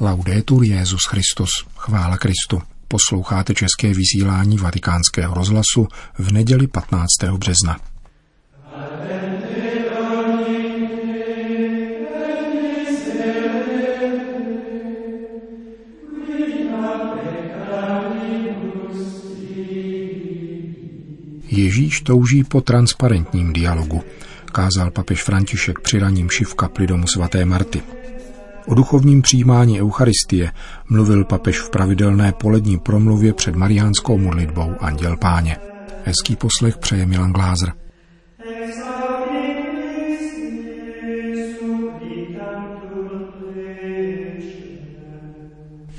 Laudetur Jezus Christus, chvála Kristu. Posloucháte české vysílání Vatikánského rozhlasu v neděli 15. března. Ježíš touží po transparentním dialogu, kázal papež František při raním v kapli domu svaté Marty. O duchovním přijímání Eucharistie mluvil papež v pravidelné polední promluvě před mariánskou modlitbou Anděl Páně. Hezký poslech přeje Milan Glázer.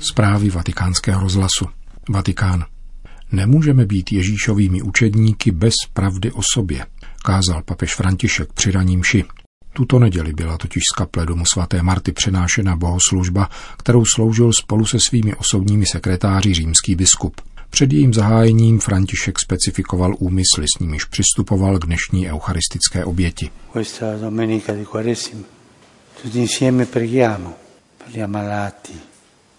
Zprávy vatikánského rozhlasu. Vatikán. Nemůžeme být Ježíšovými učedníky bez pravdy o sobě, kázal papež František při raním ši. Tuto neděli byla totiž z kaple domu svaté Marty přenášena bohoslužba, kterou sloužil spolu se svými osobními sekretáři římský biskup. Před jejím zahájením František specifikoval úmysly, s nimiž přistupoval k dnešní eucharistické oběti. Tutti insieme preghiamo per gli ammalati,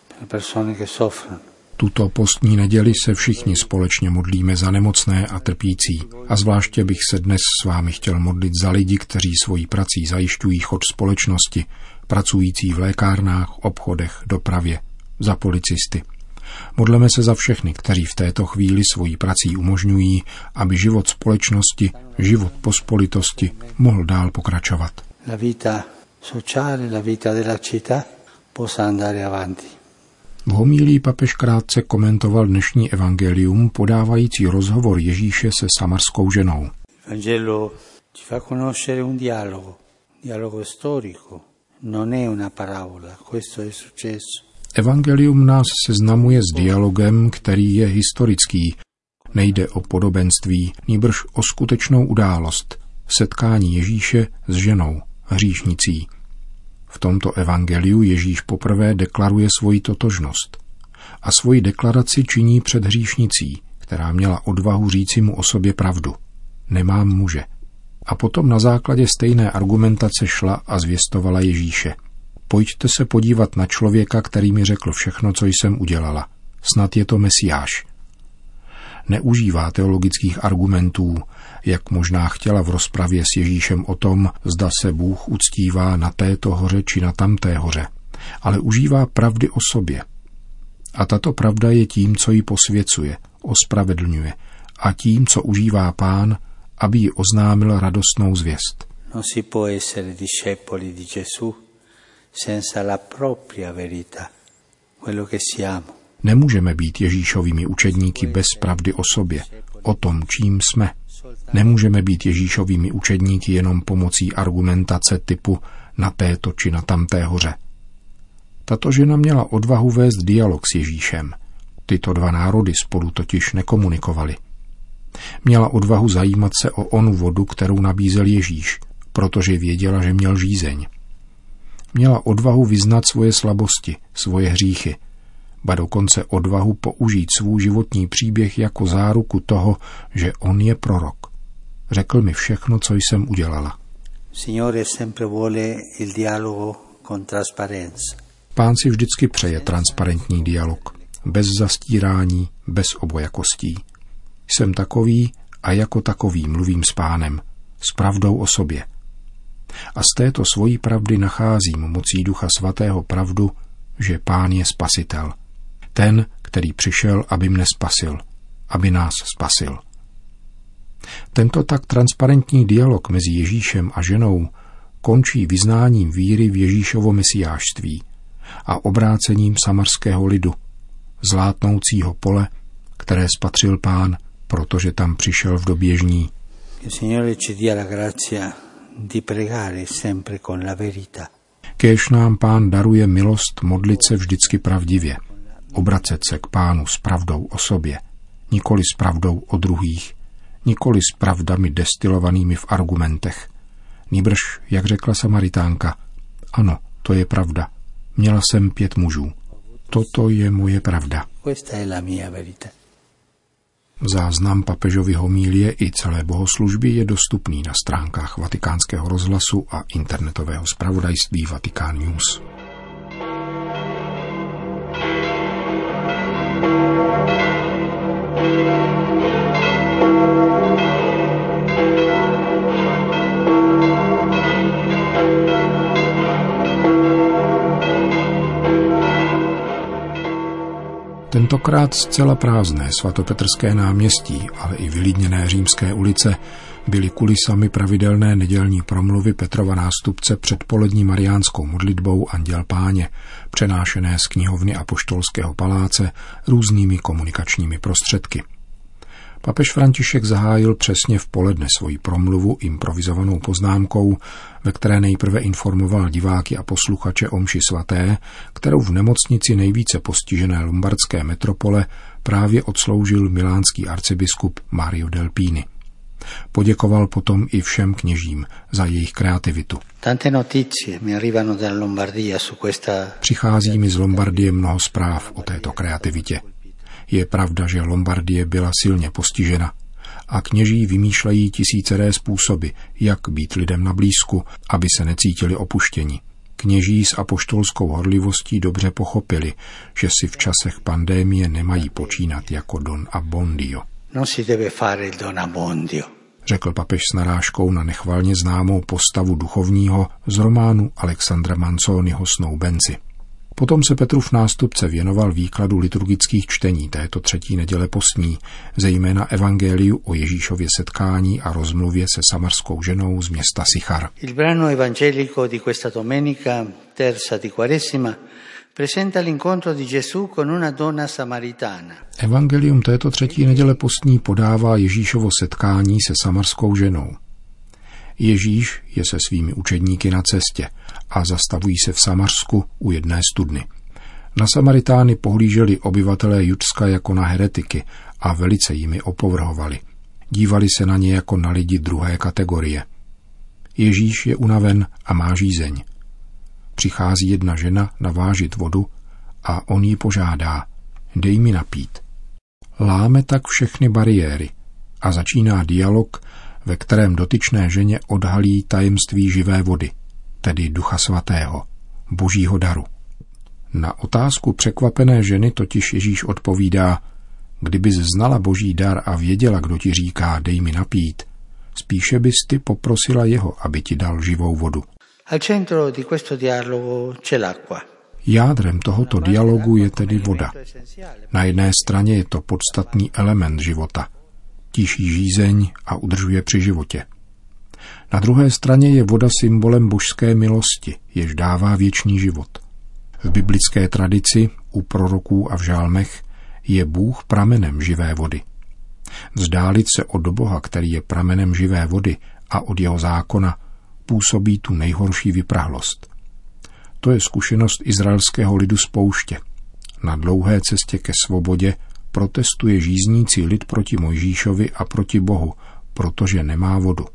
per le persone che soffrono. Tuto postní neděli se všichni společně modlíme za nemocné a trpící. A zvláště bych se dnes s vámi chtěl modlit za lidi, kteří svojí prací zajišťují chod společnosti, pracující v lékárnách, obchodech, dopravě, za policisty. Modleme se za všechny, kteří v této chvíli svojí prací umožňují, aby život společnosti, život pospolitosti mohl dál pokračovat. La vita sociale, la vita della città possa andare avanti. V homílí papež krátce komentoval dnešní evangelium, podávající rozhovor Ježíše se samarskou ženou. Evangelo ci fa conoscere un dialogo, dialogo storico, non è una parabola, questo è successo. Evangelium nás seznamuje s dialogem, který je historický. Nejde o podobenství, níbrž o skutečnou událost, setkání Ježíše s ženou, hříšnicí. V tomto evangeliu Ježíš poprvé deklaruje svoji totožnost. A svoji deklaraci činí před hříšnicí, která měla odvahu říci mu o sobě pravdu. Nemám muže. A potom na základě stejné argumentace šla a zvěstovala Ježíše. Pojďte se podívat na člověka, který mi řekl všechno, co jsem udělala. Snad je to Mesiáš. Neužívá teologických argumentů, jak možná chtěla v rozpravě s Ježíšem o tom, zda se Bůh uctívá na této hoře či na tamté hoře, ale užívá pravdy o sobě. A tato pravda je tím, co ji posvěcuje, ospravedlňuje a tím, co užívá pán, aby ji oznámil radostnou zvěst. Non si può essere discepoli di Gesù senza la propria verità, quello che siamo. Nemůžeme být Ježíšovými učedníky bez pravdy o sobě, o tom, čím jsme. Nemůžeme být Ježíšovými učedníky jenom pomocí argumentace typu na této či na tamté hoře. Tato žena měla odvahu vést dialog s Ježíšem. Tyto dva národy spolu totiž nekomunikovali. Měla odvahu zajímat se o onu vodu, kterou nabízel Ježíš, protože věděla, že měl žízeň. Měla odvahu vyznat svoje slabosti, svoje hříchy – ba dokonce odvahu použít svůj životní příběh jako záruku toho, že on je prorok. Řekl mi všechno, co jsem udělala. Pán si vždycky přeje transparentní dialog, bez zastírání, bez obojakostí. Jsem takový a jako takový mluvím s pánem, s pravdou o sobě. A z této svojí pravdy nacházím mocí Ducha Svatého pravdu, že pán je spasitel – ten, který přišel, aby mne spasil, aby nás spasil. Tento tak transparentní dialog mezi Ježíšem a ženou končí vyznáním víry v Ježíšovo mesiářství a obrácením samarského lidu, zlátnoucího pole, které spatřil pán, protože tam přišel v době žní. Kéž nám pán daruje milost modlit se vždycky pravdivě – obracet se k pánu s pravdou o sobě, nikoli s pravdou o druhých, nikoli s pravdami destilovanými v argumentech. Nýbrž, jak řekla Samaritánka, ano, to je pravda. Měla jsem pět mužů. Toto je moje pravda. Záznam papežovy homílie i celé bohoslužby je dostupný na stránkách vatikánského rozhlasu a internetového zpravodajství Vatikán News. Tentokrát zcela prázdné svatopetrské náměstí, ale i vylídněné římské ulice byly kulisami pravidelné nedělní promluvy Petrova nástupce před polední mariánskou modlitbou Anděl Páně, přenášené z knihovny Apoštolského paláce různými komunikačními prostředky. Papež František zahájil přesně v poledne svoji promluvu improvizovanou poznámkou, ve které nejprve informoval diváky a posluchače o mši svaté, kterou v nemocnici nejvíce postižené lombardské metropole právě odsloužil milánský arcibiskup Mario Delpini. Poděkoval potom i všem kněžím za jejich kreativitu. Přichází mi z Lombardie mnoho zpráv o této kreativitě. Je pravda, že Lombardie byla silně postižena a kněží vymýšlejí tisíceré způsoby, jak být lidem na blízku, aby se necítili opuštěni. Kněží s apoštolskou horlivostí dobře pochopili, že si v časech pandémie nemají počínat jako Don Abbondio. Non si deve fare il Don Abbondio řekl papež s narážkou na nechvalně známou postavu duchovního z románu Alexandra Manzoniho Snoubenci. Potom se Petrův nástupce věnoval výkladu liturgických čtení této třetí neděle postní, zejména evangeliu o Ježíšově setkání a rozmluvě se samarskou ženou z města Sichar. Il brano evangelico di questa domenica terza di Quaresima presenta l'incontro di Gesù con una donna samaritana. Evangelium této třetí neděle postní podává Ježíšovo setkání se samarskou ženou. Ježíš je se svými učedníky na cestě a zastavují se v Samarsku u jedné studny. Na Samaritány pohlíželi obyvatelé Judska jako na heretiky a velice jimi opovrhovali. Dívali se na ně jako na lidi druhé kategorie. Ježíš je unaven a má žízeň. Přichází jedna žena navážit vodu a on jí požádá, dej mi napít. Láme tak všechny bariéry a začíná dialog, ve kterém dotyčné ženě odhalí tajemství živé vody, tedy Ducha Svatého, božího daru. Na otázku překvapené ženy totiž Ježíš odpovídá, kdybys znala boží dar a věděla, kdo ti říká, dej mi napít, spíše bys ty poprosila jeho, aby ti dal živou vodu. Jádrem tohoto dialogu je tedy voda. Na jedné straně je to podstatný element života. Tíší žízeň a udržuje při životě. Na druhé straně je voda symbolem božské milosti, jež dává věčný život. V biblické tradici, u proroků a v žálmech, je Bůh pramenem živé vody. Vzdálit se od Boha, který je pramenem živé vody a od jeho zákona, působí tu nejhorší vyprahlost. To je zkušenost izraelského lidu z pouště. Na dlouhé cestě ke svobodě protestuje žíznící lid proti Mojžíšovi a proti Bohu, protože nemá vodu.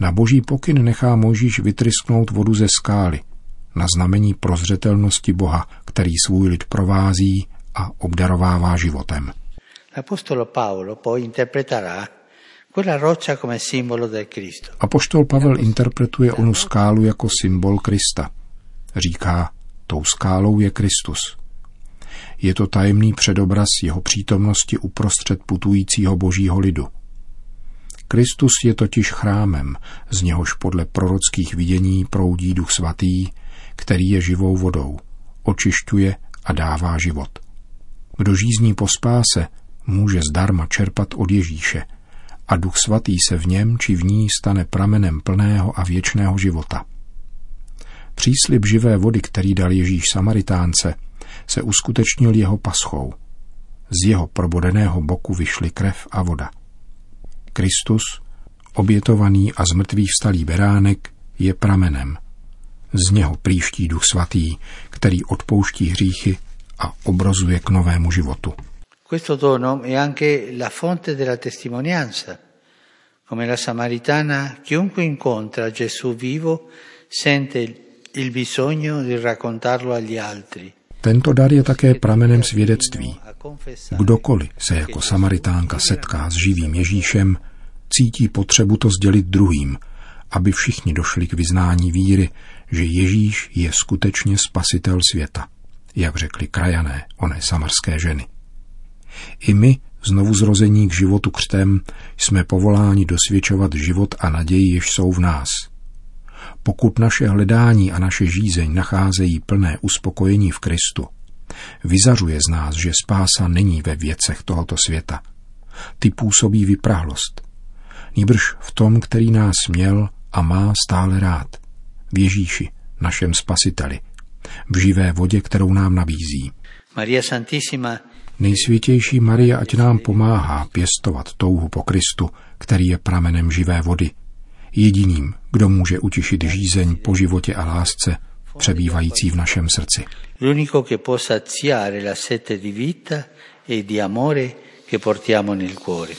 Na boží pokyn nechá Mojžíš vytrysknout vodu ze skály, na znamení prozřetelnosti Boha, který svůj lid provází a obdarovává životem. L'Apostolo Paolo poi interpreterà Apoštol Pavel interpretuje onu skálu jako symbol Krista. Říká, tou skálou je Kristus. Je to tajemný předobraz jeho přítomnosti uprostřed putujícího božího lidu. Kristus je totiž chrámem, z něhož podle prorockých vidění proudí duch svatý, který je živou vodou, očišťuje a dává život. Kdo žízní po spáse, může zdarma čerpat od Ježíše – a Duch Svatý se v něm či v ní stane pramenem plného a věčného života. Příslib živé vody, který dal Ježíš Samaritánce, se uskutečnil jeho paschou. Z jeho probodeného boku vyšly krev a voda. Kristus, obětovaný a zmrtvý vstalý beránek, je pramenem. Z něho příští duch svatý, který odpouští hříchy a obrozuje k novému životu. Questo dono è anche la fonte della testimonianza. Come la Samaritana, chiunque incontra Gesù vivo sente il bisogno di raccontarlo agli altri. Tento dar je také pramenem svědectví. Kdokoliv se jako Samaritánka setká s živým Ježíšem, cítí potřebu to sdělit druhým, aby všichni došli k vyznání víry, že Ježíš je skutečně spasitel světa, jak řekli krajané oné samarské ženy. I my, znovu zrození k životu křtem, jsme povoláni dosvědčovat život a naději, jež jsou v nás. Pokud naše hledání a naše žízeň nacházejí plné uspokojení v Kristu, Vyzařuje z nás, že spása není ve věcech tohoto světa. Ty působí vyprahlost. Nýbrž v tom, který nás měl a má stále rád. V Ježíši, našem spasiteli. V živé vodě, kterou nám nabízí. Maria Santissima Nejsvětější Maria, ať nám pomáhá pěstovat touhu po Kristu, který je pramenem živé vody. Jediným, kdo může utišit žízeň po životě a lásce, přebývající v našem srdci. L'unico che può saziare la sete di vita e di amore che portiamo nel cuore.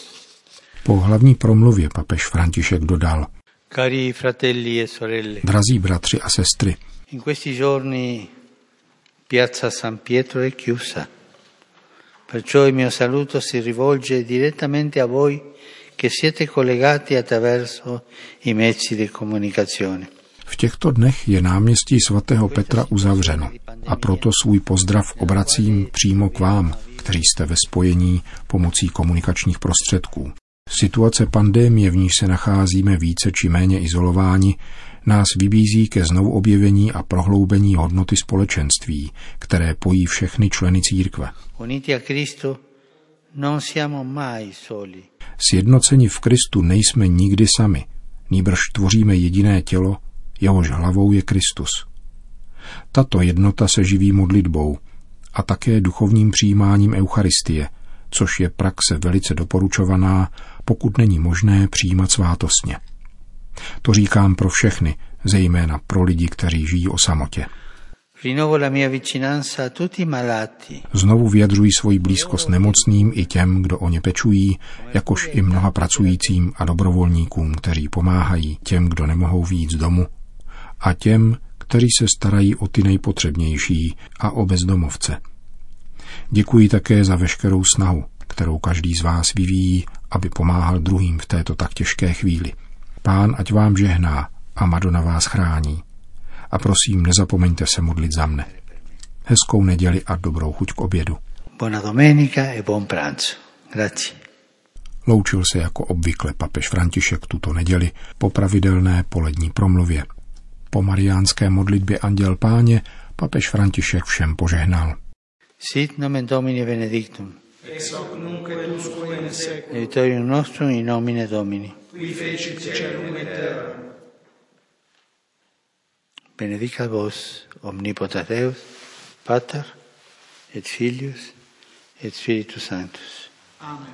Po hlavní promluvě papež František dodal Cari fratelli e sorelle, Drazí bratři a sestry, in questi giorni piazza San Pietro è chiusa. Perciò il mio saluto si rivolge direttamente a voi che siete collegati attraverso i mezzi di comunicazione. V těchto dnech je náměstí svatého Petra uzavřeno a proto svůj pozdrav obracím přímo k vám, kteří jste ve spojení pomocí komunikačních prostředků. Situace pandémie, v níž se nacházíme více či méně izolováni, nás vybízí ke znovu objevení a prohloubení hodnoty společenství, které pojí všechny členy církve. Sjednoceni v Kristu nejsme nikdy sami, nýbrž tvoříme jediné tělo, jehož hlavou je Kristus. Tato jednota se živí modlitbou a také duchovním přijímáním Eucharistie, což je praxe velice doporučovaná, pokud není možné přijímat svátostně. To říkám pro všechny, zejména pro lidi, kteří žijí o samotě. Znovu vyjadřují svoji blízkost nemocným i těm, kdo o ně pečují, jakož i mnoha pracujícím a dobrovolníkům, kteří pomáhají těm, kdo nemohou víc domu, a těm, kteří se starají o ty nejpotřebnější a o bezdomovce. Děkuji také za veškerou snahu, kterou každý z vás vyvíjí, aby pomáhal druhým v této tak těžké chvíli. Pán ať vám žehná a Madonna vás chrání. A prosím, nezapomeňte se modlit za mne. Hezkou neděli a dobrou chuť k obědu. Buona domenica e buon pranzo. Grazie. Loučil se jako obvykle papež František tuto neděli po pravidelné polední promluvě. Po mariánské modlitbě Anděl Páně papež František všem požehnal. Sit nomen Domini benedictum. Ex hoc nunc et usque in seculum. Aiutorium nostrum in nomine Domini. Qui fecit celum et terra. benedicat vos omnipotens Deus, Pater et Filius et Spiritus Sanctus. Amen.